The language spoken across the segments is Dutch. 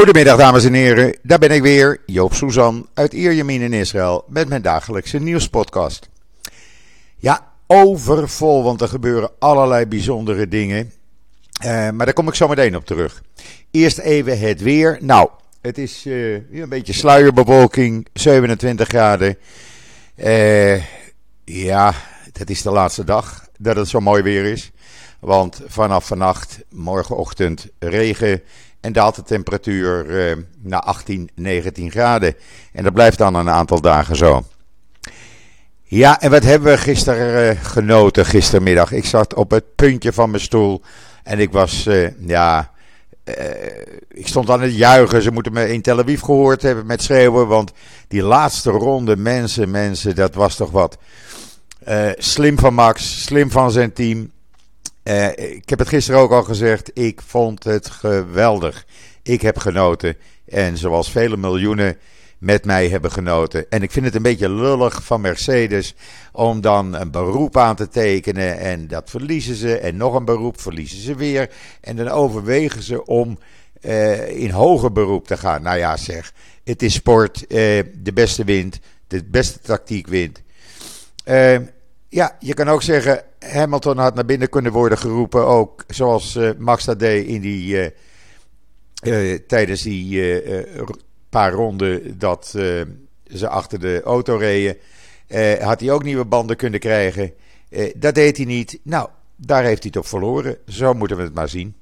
Goedemiddag dames en heren, daar ben ik weer, Joop Suzan uit Ierjemien in Israël met mijn dagelijkse nieuwspodcast. Ja, overvol, want er gebeuren allerlei bijzondere dingen. Uh, maar daar kom ik zo meteen op terug. Eerst even het weer. Nou, het is uh, een beetje sluierbewolking, 27 graden. Uh, ja, het is de laatste dag dat het zo mooi weer is. Want vanaf vannacht, morgenochtend, regen en daalt de temperatuur uh, naar 18, 19 graden. En dat blijft dan een aantal dagen zo. Ja, en wat hebben we gisteren uh, genoten, gistermiddag? Ik zat op het puntje van mijn stoel en ik was, uh, ja, ik stond aan het juichen. Ze moeten me in Tel Aviv gehoord hebben met schreeuwen, want die laatste ronde mensen, mensen, dat was toch wat. slim van Max, slim van zijn team. Uh, ik heb het gisteren ook al gezegd. Ik vond het geweldig. Ik heb genoten. En zoals vele miljoenen met mij hebben genoten. En ik vind het een beetje lullig van Mercedes om dan een beroep aan te tekenen. En dat verliezen ze. En nog een beroep verliezen ze weer. En dan overwegen ze om uh, in hoger beroep te gaan. Nou ja, zeg. Het is sport. Uh, de beste wint. De beste tactiek wint. ja, je kan ook zeggen. Hamilton had naar binnen kunnen worden geroepen, ook zoals uh, Max dat deed in die, uh, uh, tijdens die paar ronden dat ze achter de auto reden. had hij ook nieuwe banden kunnen krijgen. dat deed hij niet. Nou, daar heeft hij op verloren. Zo moeten we het maar zien.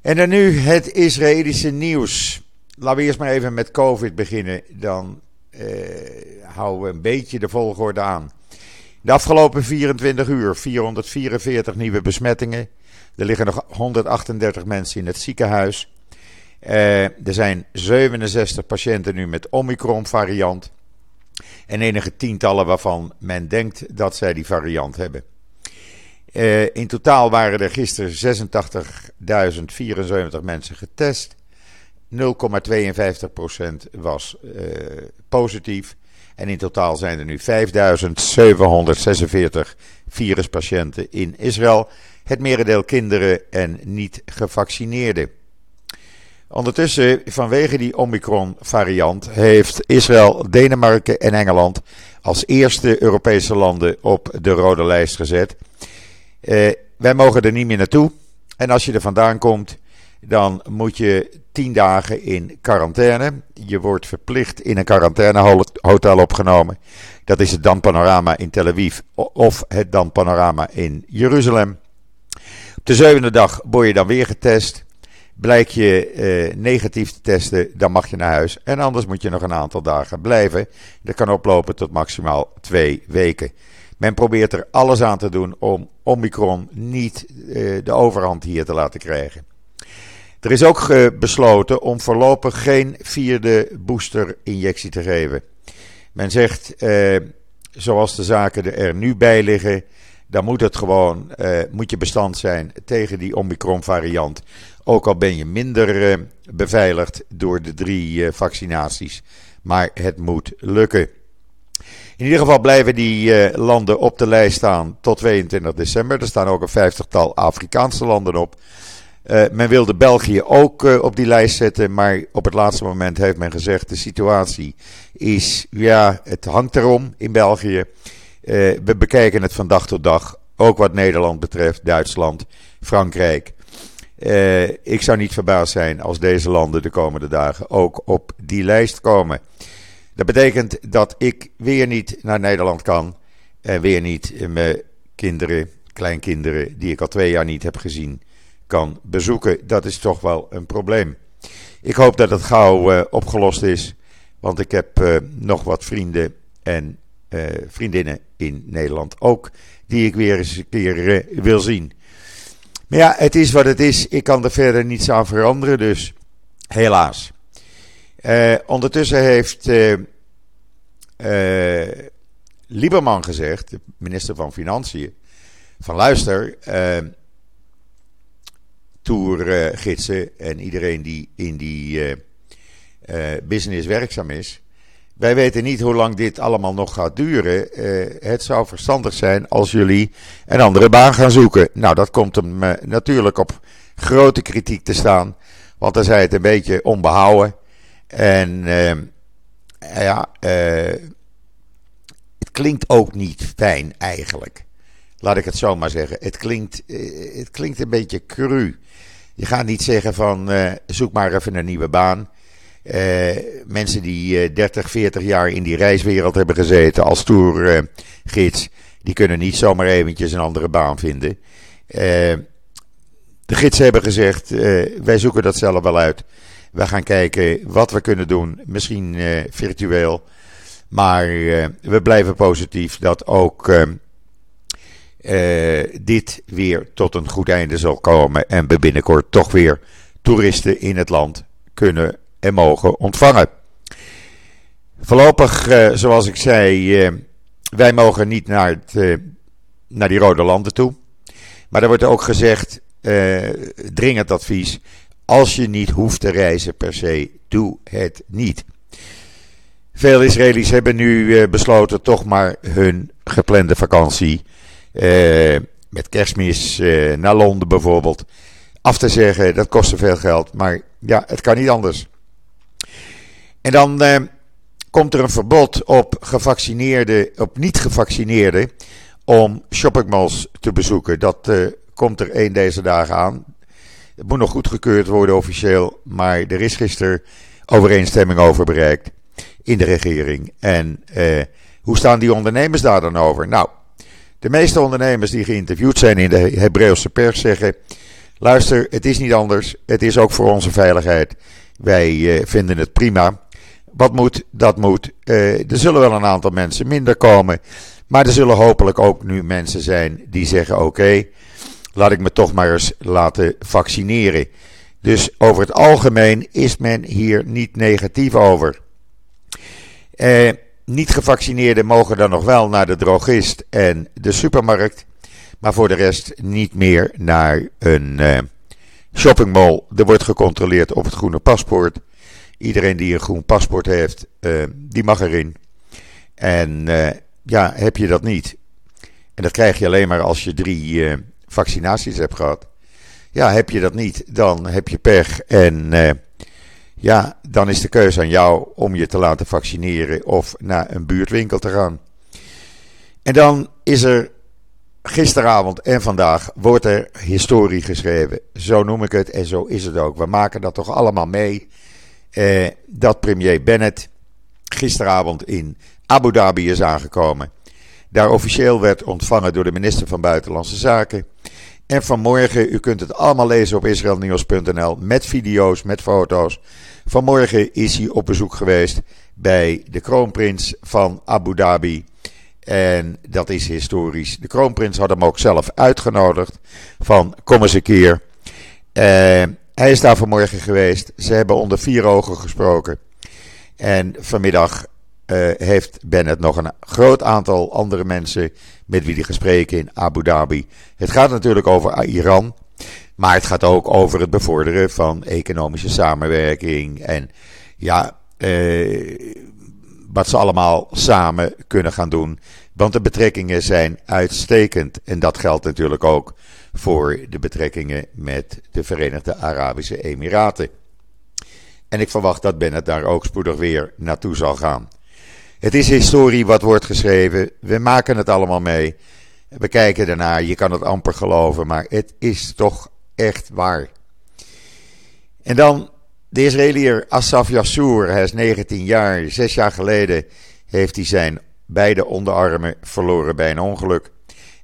En dan nu het Israëlische nieuws. Laten we eerst maar even met COVID beginnen. Dan houden we een beetje de volgorde aan. De afgelopen 24 uur 444 nieuwe besmettingen. Er liggen nog 138 mensen in het ziekenhuis. Uh, er zijn 67 patiënten nu met Omicron-variant. En enige tientallen waarvan men denkt dat zij die variant hebben. Uh, in totaal waren er gisteren 86.074 mensen getest. 0,52% was uh, positief. En in totaal zijn er nu 5746 viruspatiënten in Israël. Het merendeel kinderen en niet gevaccineerden. Ondertussen, vanwege die Omicron-variant, heeft Israël, Denemarken en Engeland als eerste Europese landen op de rode lijst gezet. Eh, wij mogen er niet meer naartoe. En als je er vandaan komt, dan moet je 10 dagen in quarantaine. Je wordt verplicht in een quarantainehotel opgenomen. Dat is het Dan Panorama in Tel Aviv of het Dan Panorama in Jeruzalem. Op de zevende dag word je dan weer getest. Blijk je eh, negatief te testen, dan mag je naar huis. En anders moet je nog een aantal dagen blijven. Dat kan oplopen tot maximaal twee weken. Men probeert er alles aan te doen om Omicron niet eh, de overhand hier te laten krijgen. Er is ook besloten om voorlopig geen vierde booster-injectie te geven. Men zegt, eh, zoals de zaken er nu bij liggen, dan moet het gewoon, eh, moet je bestand zijn tegen die Omicron-variant. Ook al ben je minder eh, beveiligd door de drie vaccinaties. Maar het moet lukken. In ieder geval blijven die landen op de lijst staan tot 22 december. Er staan ook een vijftigtal Afrikaanse landen op. Uh, men wilde België ook uh, op die lijst zetten, maar op het laatste moment heeft men gezegd: de situatie is, ja, het hangt erom in België. Uh, we bekijken het van dag tot dag, ook wat Nederland betreft, Duitsland, Frankrijk. ik zou niet verbaasd zijn als deze landen de komende dagen ook op die lijst komen. Dat betekent dat ik weer niet naar Nederland kan en weer niet mijn kinderen, kleinkinderen, die ik al twee jaar niet heb gezien kan bezoeken. Dat is toch wel een probleem. Ik hoop dat het gauw uh, opgelost is. Want ik heb uh, nog wat vrienden en uh, vriendinnen in Nederland ook. Die ik weer eens een keer wil zien. Maar ja, het is wat het is. Ik kan er verder niets aan veranderen. Dus helaas. ondertussen heeft Lieberman gezegd, de minister van Financiën. Van luister, tourgidsen en iedereen die in die uh, uh, business werkzaam is. Wij weten niet hoe lang dit allemaal nog gaat duren. Het zou verstandig zijn als jullie een andere baan gaan zoeken. Nou, dat komt hem natuurlijk op grote kritiek te staan. Want dan zei het een beetje onbehouden. En ja, het klinkt ook niet fijn eigenlijk. Laat ik het zo maar zeggen. Het klinkt, het klinkt een beetje cru. Je gaat niet zeggen van zoek maar even een nieuwe baan. Uh, mensen die uh, 30, 40 jaar in die reiswereld hebben gezeten als tourgids, die kunnen niet zomaar eventjes een andere baan vinden. De gidsen hebben gezegd, wij zoeken dat zelf wel uit. We gaan kijken wat we kunnen doen, misschien virtueel. Maar we blijven positief dat ook dit weer tot een goed einde zal komen. En we binnenkort toch weer toeristen in het land kunnen en mogen ontvangen. Voorlopig, uh, zoals ik zei, uh, wij mogen niet naar, het, uh, naar die rode landen toe. Maar er wordt ook gezegd, dringend advies, als je niet hoeft te reizen per se, doe het niet. Veel Israëli's hebben nu besloten toch maar hun geplande vakantie met kerstmis naar Londen bijvoorbeeld af te zeggen. Dat kostte veel geld, maar ja, het kan niet anders. En dan eh, komt er een verbod op gevaccineerde, op niet-gevaccineerden om shoppingmalls te bezoeken. Dat eh, komt er één deze dagen aan. Het moet nog goedgekeurd worden officieel, maar er is gisteren overeenstemming over bereikt in de regering. En eh, hoe staan die ondernemers daar dan over? Nou, de meeste ondernemers die geïnterviewd zijn in de Hebreeuwse pers zeggen: luister, het is niet anders. Het is ook voor onze veiligheid. Wij eh, vinden het prima wat moet, dat moet. Uh, er zullen wel een aantal mensen minder komen. Maar er zullen hopelijk ook nu mensen zijn die zeggen: oké, laat ik me toch maar eens laten vaccineren. Dus over het algemeen is men hier niet negatief over. Uh, niet gevaccineerden mogen dan nog wel naar de drogist en de supermarkt. Maar voor de rest niet meer naar een uh, shoppingmall. Er wordt gecontroleerd op het groene paspoort. Iedereen die een groen paspoort heeft, uh, die mag erin. En uh, ja, heb je dat niet. En dat krijg je alleen maar als je drie vaccinaties hebt gehad. Ja, heb je dat niet, dan heb je pech. En ja, dan is de keuze aan jou om je te laten vaccineren of naar een buurtwinkel te gaan. En dan is er gisteravond en vandaag wordt er historie geschreven. Zo noem ik het en zo is het ook. We maken dat toch allemaal mee eh, dat premier Bennett gisteravond in Abu Dhabi is aangekomen. Daar officieel werd ontvangen door de minister van Buitenlandse Zaken. En vanmorgen, u kunt het allemaal lezen op israelnieuws.nl met video's, met foto's. Vanmorgen is hij op bezoek geweest bij de kroonprins van Abu Dhabi. En dat is historisch. De kroonprins had hem ook zelf uitgenodigd. Van kom eens een keer. Uh, hij is daar vanmorgen geweest. Ze hebben onder vier ogen gesproken. En vanmiddag uh, heeft Bennett nog een groot aantal andere mensen met wie hij gesproken in Abu Dhabi. Het gaat natuurlijk over Iran. Maar het gaat ook over het bevorderen van economische samenwerking. En ja, uh, wat ze allemaal samen kunnen gaan doen. Want de betrekkingen zijn uitstekend. En dat geldt natuurlijk ook voor de betrekkingen met de Verenigde Arabische Emiraten. En ik verwacht dat Bennett daar ook spoedig weer naartoe zal gaan. Het is historie wat wordt geschreven. We maken het allemaal mee. We kijken ernaar. Je kan het amper geloven, maar het is toch echt waar. En dan de Israëliër Asaf Yassour. Hij is 19 jaar. Zes jaar geleden heeft hij zijn beide onderarmen verloren bij een ongeluk.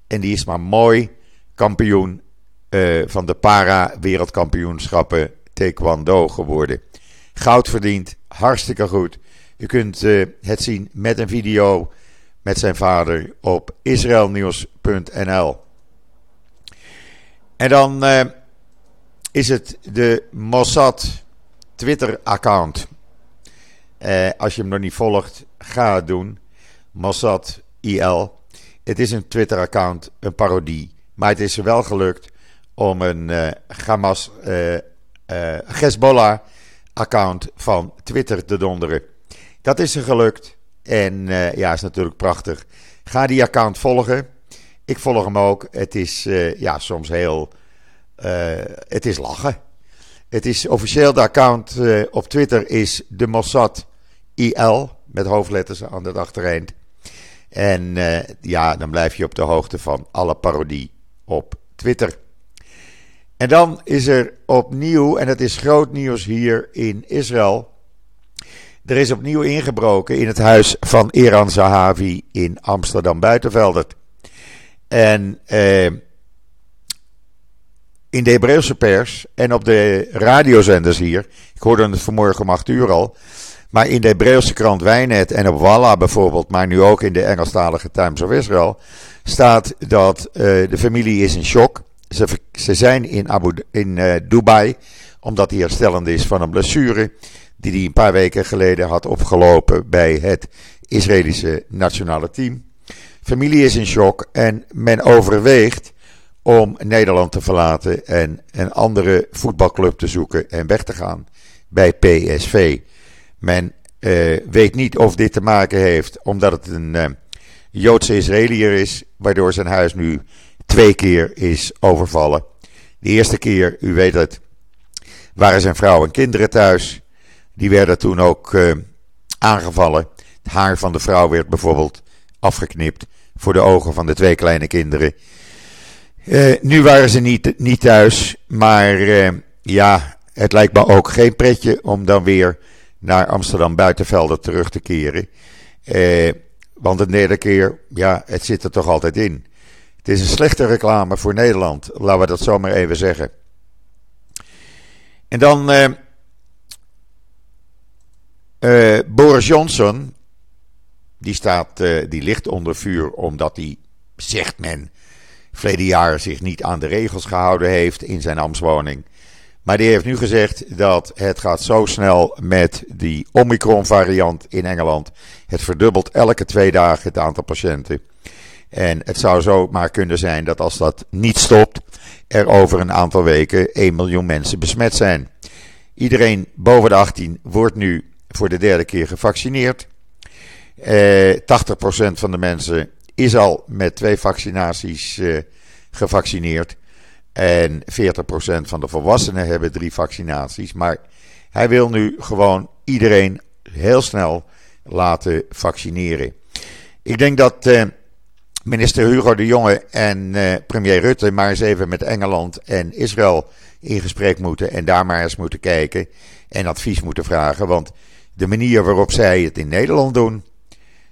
En die is maar mooi kampioen uh, van de para-wereldkampioenschappen Taekwondo geworden. Goud verdiend, hartstikke goed. U kunt uh, het zien met een video met zijn vader op israelnieuws.nl. En dan uh, is het de Mossad Twitter-account. als je hem nog niet volgt, ga het doen. Mossad IL. Het is een Twitter-account, een parodie maar het is wel gelukt om een uh, Hamas uh, Hezbollah-account van Twitter te donderen. Dat is er gelukt. En ja, is natuurlijk prachtig. Ga die account volgen. Ik volg hem ook. Het is ja, soms heel het is lachen. Het is officieel, de account op Twitter is de Mossad IL, met hoofdletters aan het achtereind. En ja, dan blijf je op de hoogte van alle parodie op Twitter. En dan is er opnieuw, en het is groot nieuws hier in Israël. Er is opnieuw ingebroken in het huis van Iran Zahavi in Amsterdam Buitenveldert. En eh, in de Hebreeuwse pers en op de radiozenders hier, ik hoorde het vanmorgen om 8 uur al, maar in de Hebreeuwse krant Wijnet en op Walla bijvoorbeeld, maar nu ook in de Engelstalige Times of Israel, staat dat uh, de familie is in shock. Ze, zijn in, Abu, in uh, Dubai, omdat hij herstellend is van een blessure die hij een paar weken geleden had opgelopen bij het Israëlische nationale team. Familie is in shock en men overweegt om Nederland te verlaten en een andere voetbalclub te zoeken en weg te gaan bij PSV. Men uh, weet niet of dit te maken heeft omdat het een uh, Joodse Israëliër is, waardoor zijn huis nu twee keer is overvallen. De eerste keer, u weet het, waren zijn vrouw en kinderen thuis. Die werden toen ook uh, aangevallen. Het haar van de vrouw werd bijvoorbeeld afgeknipt voor de ogen van de twee kleine kinderen. Uh, nu waren ze niet, niet thuis, maar uh, ja, het lijkt me ook geen pretje om dan weer naar Amsterdam Buitenvelden terug te keren. want de derde keer, ja, het zit er toch altijd in. Het is een slechte reclame voor Nederland, laten we dat zomaar even zeggen. En dan uh, Boris Johnson, die, staat, uh, die ligt onder vuur omdat hij, zegt men, verleden jaar zich niet aan de regels gehouden heeft in zijn ambtswoning. Maar die heeft nu gezegd dat het gaat zo snel met die Omicron-variant in Engeland. Het verdubbelt elke twee dagen het aantal patiënten. En het zou zo maar kunnen zijn dat als dat niet stopt, er over een aantal weken 1 miljoen mensen besmet zijn. Iedereen boven de 18 wordt nu voor de derde keer gevaccineerd. Eh, 80% van de mensen is al met twee vaccinaties eh, gevaccineerd. En 40% van de volwassenen hebben drie vaccinaties. Maar hij wil nu gewoon iedereen heel snel laten vaccineren. Ik denk dat eh, minister Hugo de Jonge en premier Rutte maar eens even met Engeland en Israël in gesprek moeten en daar maar eens moeten kijken en advies moeten vragen. Want de manier waarop zij het in Nederland doen,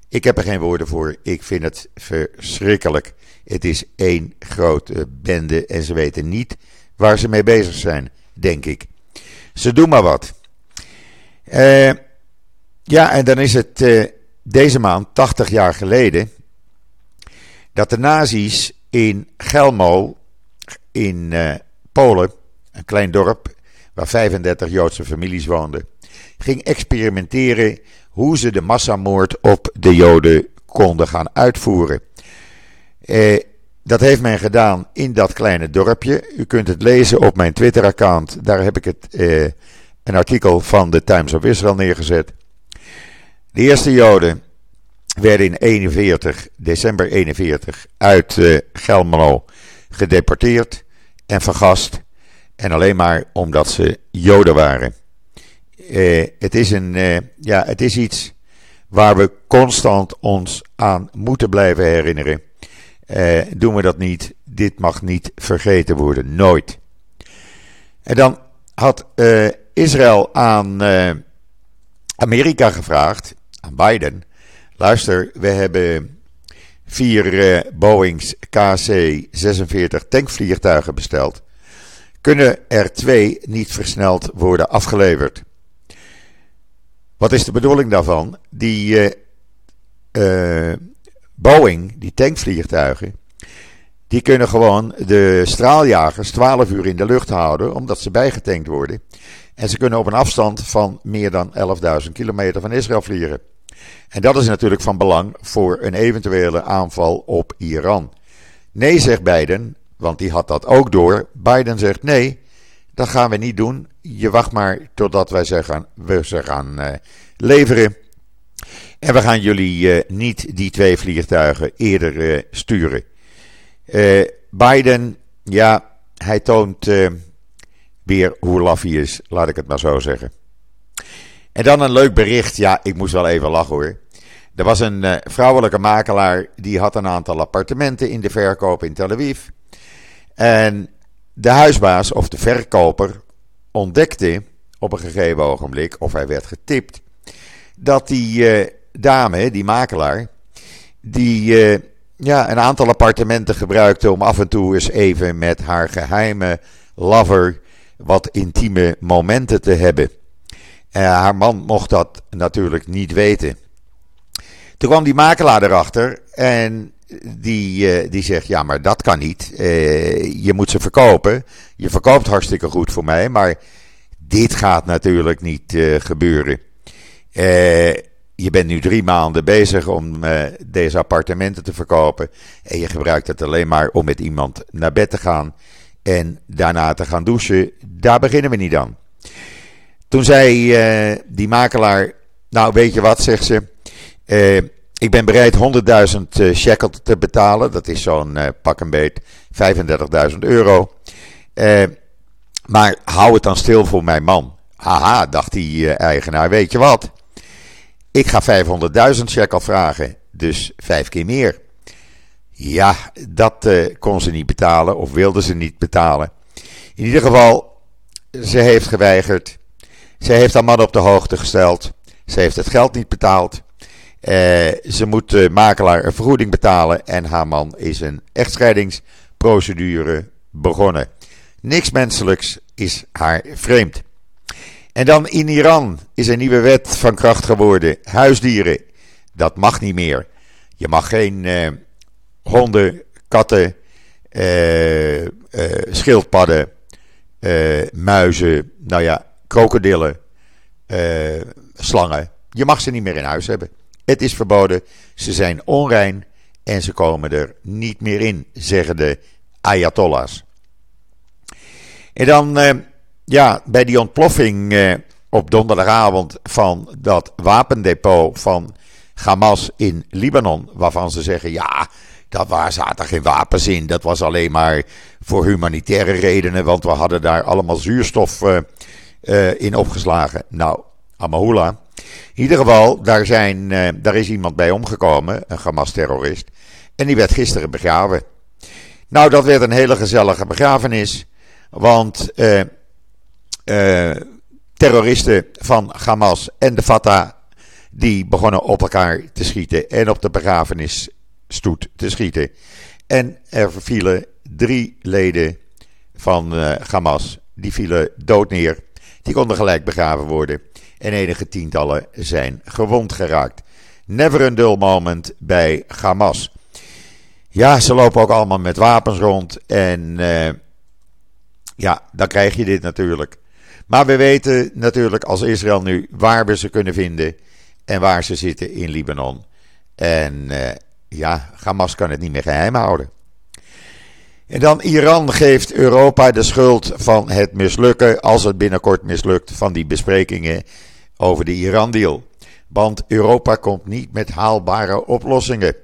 ik heb er geen woorden voor. Ik vind het verschrikkelijk. Het is één grote bende en ze weten niet waar ze mee bezig zijn, denk ik. Ze doen maar wat. Uh, ja, en dan is het uh, deze maand, 80 jaar geleden, dat de nazi's in Gelmo in uh, Polen, een klein dorp waar 35 Joodse families woonden, ging experimenteren hoe ze de massamoord op de Joden konden gaan uitvoeren. Eh, dat heeft men gedaan in dat kleine dorpje. U kunt het lezen op mijn Twitter-account. Daar heb ik het, eh, een artikel van de Times of Israel neergezet. De eerste Joden werden in 41, december 41 uit Gelmelo gedeporteerd en vergast. En alleen maar omdat ze Joden waren. Uh, het, is een, uh, ja, het is iets waar we constant ons aan moeten blijven herinneren. doen we dat niet, dit mag niet vergeten worden, nooit. En dan had Israël aan Amerika gevraagd, aan Biden Luister, we hebben vier Boeings KC-46 tankvliegtuigen besteld. Kunnen er twee niet versneld worden afgeleverd? Wat is de bedoeling daarvan? Die uh, Boeing, die tankvliegtuigen, die kunnen gewoon de straaljagers 12 uur in de lucht houden, omdat ze bijgetankt worden. En ze kunnen op een afstand van meer dan 11.000 kilometer van Israël vliegen. En dat is natuurlijk van belang voor een eventuele aanval op Iran. Nee, zegt Biden, want die had dat ook door. Biden zegt nee, dat gaan we niet doen. Je wacht maar totdat wij zeggen, we ze gaan uh, leveren. En we gaan jullie uh, niet die twee vliegtuigen eerder uh, sturen. Biden, ja, hij toont weer hoe laf hij is, laat ik het maar zo zeggen. En dan een leuk bericht. Ja, ik moest wel even lachen hoor. Er was een vrouwelijke makelaar die had een aantal appartementen in de verkoop in Tel Aviv. En de huisbaas of de verkoper ontdekte op een gegeven ogenblik, of hij werd getipt, dat die uh, dame, die makelaar, die uh, ja, een aantal appartementen gebruikte om af en toe eens even met haar geheime lover wat intieme momenten te hebben. Uh, haar man mocht dat natuurlijk niet weten. Toen kwam die makelaar erachter en die, uh, die zegt: Ja, maar dat kan niet. Uh, je moet ze verkopen. Je verkoopt hartstikke goed voor mij, maar dit gaat natuurlijk niet gebeuren. je bent nu drie maanden bezig om deze appartementen te verkopen. En je gebruikt het alleen maar om met iemand naar bed te gaan en daarna te gaan douchen. Daar beginnen we niet aan. Toen zei die makelaar, nou weet je wat, zegt ze, ik ben bereid 100.000 uh, shekel te betalen. Dat is zo'n uh, pak een beet 35.000 euro. maar hou het dan stil voor mijn man. Haha, dacht die eigenaar, weet je wat? Ik ga 500.000 shekel vragen, dus vijf keer meer. Ja, dat kon ze niet betalen of wilde ze niet betalen. In ieder geval, ze heeft geweigerd. Ze heeft haar man op de hoogte gesteld. Ze heeft het geld niet betaald. Uh, ze moet de makelaar een vergoeding betalen. En haar man is een echtscheidingsprocedure begonnen. Niks menselijks is haar vreemd. En dan in Iran is een nieuwe wet van kracht geworden. Huisdieren, dat mag niet meer. Je mag geen uh, honden, katten, uh, schildpadden, muizen, nou ja, krokodillen, uh, slangen. Je mag ze niet meer in huis hebben. Het is verboden. Ze zijn onrein en ze komen er niet meer in, zeggen de Ayatollahs. En dan, uh, ja, bij die ontploffing uh, op donderdagavond van dat wapendepot van Hamas in Libanon, waarvan ze zeggen, ja, dat zaten geen wapens in. Dat was alleen maar voor humanitaire redenen, want we hadden daar allemaal zuurstof uh, in opgeslagen. Nou, Amahula. In ieder geval, daar, zijn, uh, daar is iemand bij omgekomen, een Hamas-terrorist. En die werd gisteren begraven. Nou, dat werd een hele gezellige begrafenis. Want uh, terroristen van Hamas en de Fatah. die begonnen op elkaar te schieten. en op de begrafenisstoet te schieten. En er vielen drie leden van Hamas. Die vielen dood neer. Die konden gelijk begraven worden. En enige tientallen zijn gewond geraakt. Never a dull moment bij Hamas. Ja, ze lopen ook allemaal met wapens rond. En uh, ja, dan krijg je dit natuurlijk. Maar we weten natuurlijk als Israël nu waar we ze kunnen vinden. En waar ze zitten in Libanon. En uh, ja, Hamas kan het niet meer geheim houden. En dan Iran geeft Europa de schuld van het mislukken, als het binnenkort mislukt, van die besprekingen over de Iran-deal. Want Europa komt niet met haalbare oplossingen.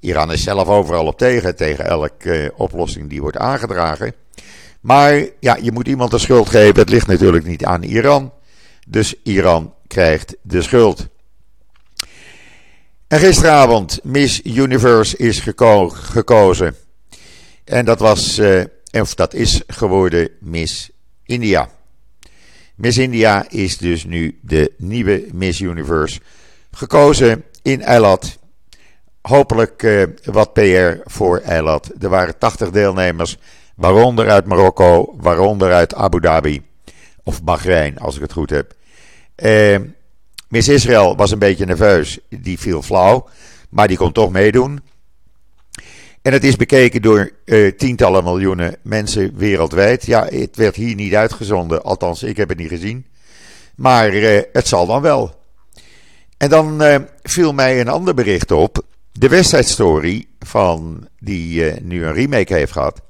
Iran is zelf overal op tegen, tegen elke uh, oplossing die wordt aangedragen. Maar ja, je moet iemand de schuld geven. Het ligt natuurlijk niet aan Iran. Dus Iran krijgt de schuld. En gisteravond, Miss Universe is geko gekozen. En dat was, uh, of dat is geworden Miss India. Miss India is dus nu de nieuwe Miss Universe. Gekozen in Eilat. Hopelijk uh, wat PR voor Eilat. Er waren 80 deelnemers, waaronder uit Marokko, waaronder uit Abu Dhabi. Of Bahrein, als ik het goed heb. Uh, Miss Israël was een beetje nerveus. Die viel flauw. Maar die kon toch meedoen. En het is bekeken door uh, tientallen miljoenen mensen wereldwijd. Ja, het werd hier niet uitgezonden, althans ik heb het niet gezien. Maar uh, het zal dan wel. En dan uh, viel mij een ander bericht op. De West Story, van, die nu een remake heeft gehad.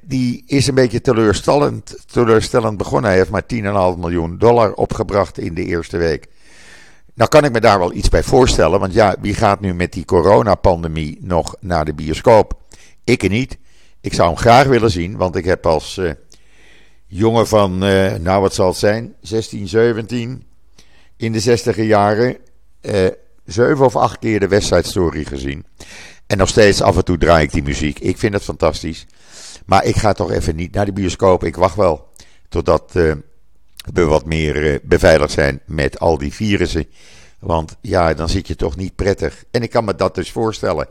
die is een beetje teleurstellend, teleurstellend begonnen. Hij heeft maar 10,5 miljoen dollar opgebracht in de eerste week. Nou kan ik me daar wel iets bij voorstellen, want ja, wie gaat nu met die coronapandemie nog naar de bioscoop? Ik niet. Ik zou hem graag willen zien, want ik heb als uh, jongen van, uh, nou wat zal het zijn, 16, 17, in de 60 jaren, uh, zeven of acht keer de West Story gezien. En nog steeds af en toe draai ik die muziek. Ik vind het fantastisch. Maar ik ga toch even niet naar de bioscoop. Ik wacht wel totdat we wat meer beveiligd zijn met al die virussen. Want ja, dan zit je toch niet prettig. En ik kan me dat dus voorstellen.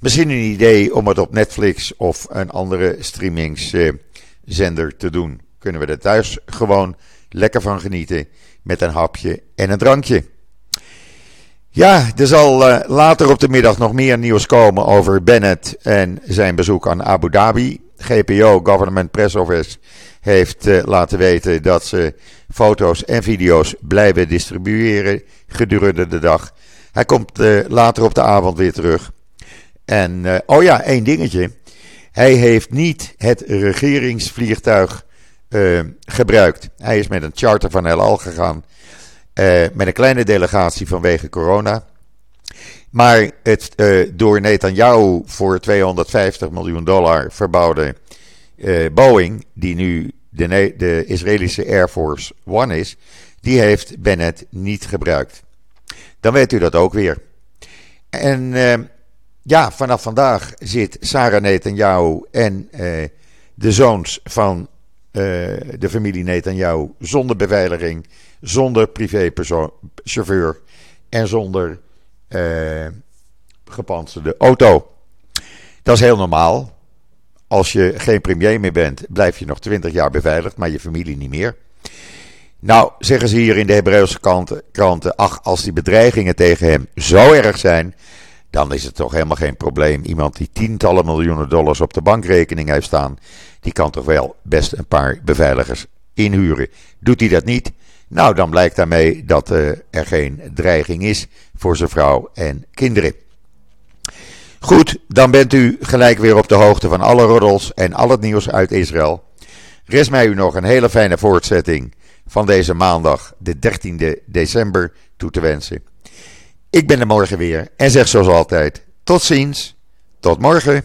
Misschien een idee om het op Netflix of een andere streamingszender te doen. Kunnen we er thuis gewoon lekker van genieten met een hapje en een drankje. Ja, er zal uh, later op de middag nog meer nieuws komen over Bennett en zijn bezoek aan Abu Dhabi. GPO, Government Press Office, heeft uh, laten weten dat ze foto's en video's blijven distribueren gedurende de dag. Hij komt uh, later op de avond weer terug. En, uh, oh ja, één dingetje. Hij heeft niet het regeringsvliegtuig gebruikt. Hij is met een charter van El Al gegaan. Met een kleine delegatie vanwege corona. Maar het door Netanyahu voor 250 miljoen dollar verbouwde Boeing, die nu de, de Israëlische Air Force One is, die heeft Bennett niet gebruikt. Dan weet u dat ook weer. En ja, vanaf vandaag zit Sarah Netanyahu en uh, de zoons van de familie Netanyahu zonder beveiliging, zonder privéchauffeur en zonder gepantserde auto. Dat is heel normaal. Als je geen premier meer bent, blijf je nog twintig jaar beveiligd, maar je familie niet meer. Nou, zeggen ze hier in de Hebreeuwse kranten, ach, als die bedreigingen tegen hem zo erg zijn, dan is het toch helemaal geen probleem. Iemand die tientallen miljoenen dollars op de bankrekening heeft staan, die kan toch wel best een paar beveiligers inhuren. Doet hij dat niet? Nou, dan blijkt daarmee dat uh, er geen dreiging is voor zijn vrouw en kinderen. Goed, dan bent u gelijk weer op de hoogte van alle roddels en al het nieuws uit Israël. Rest mij u nog een hele fijne voortzetting van deze maandag, de 13e december, toe te wensen. Ik ben er morgen weer en zeg zoals altijd: tot ziens, tot morgen.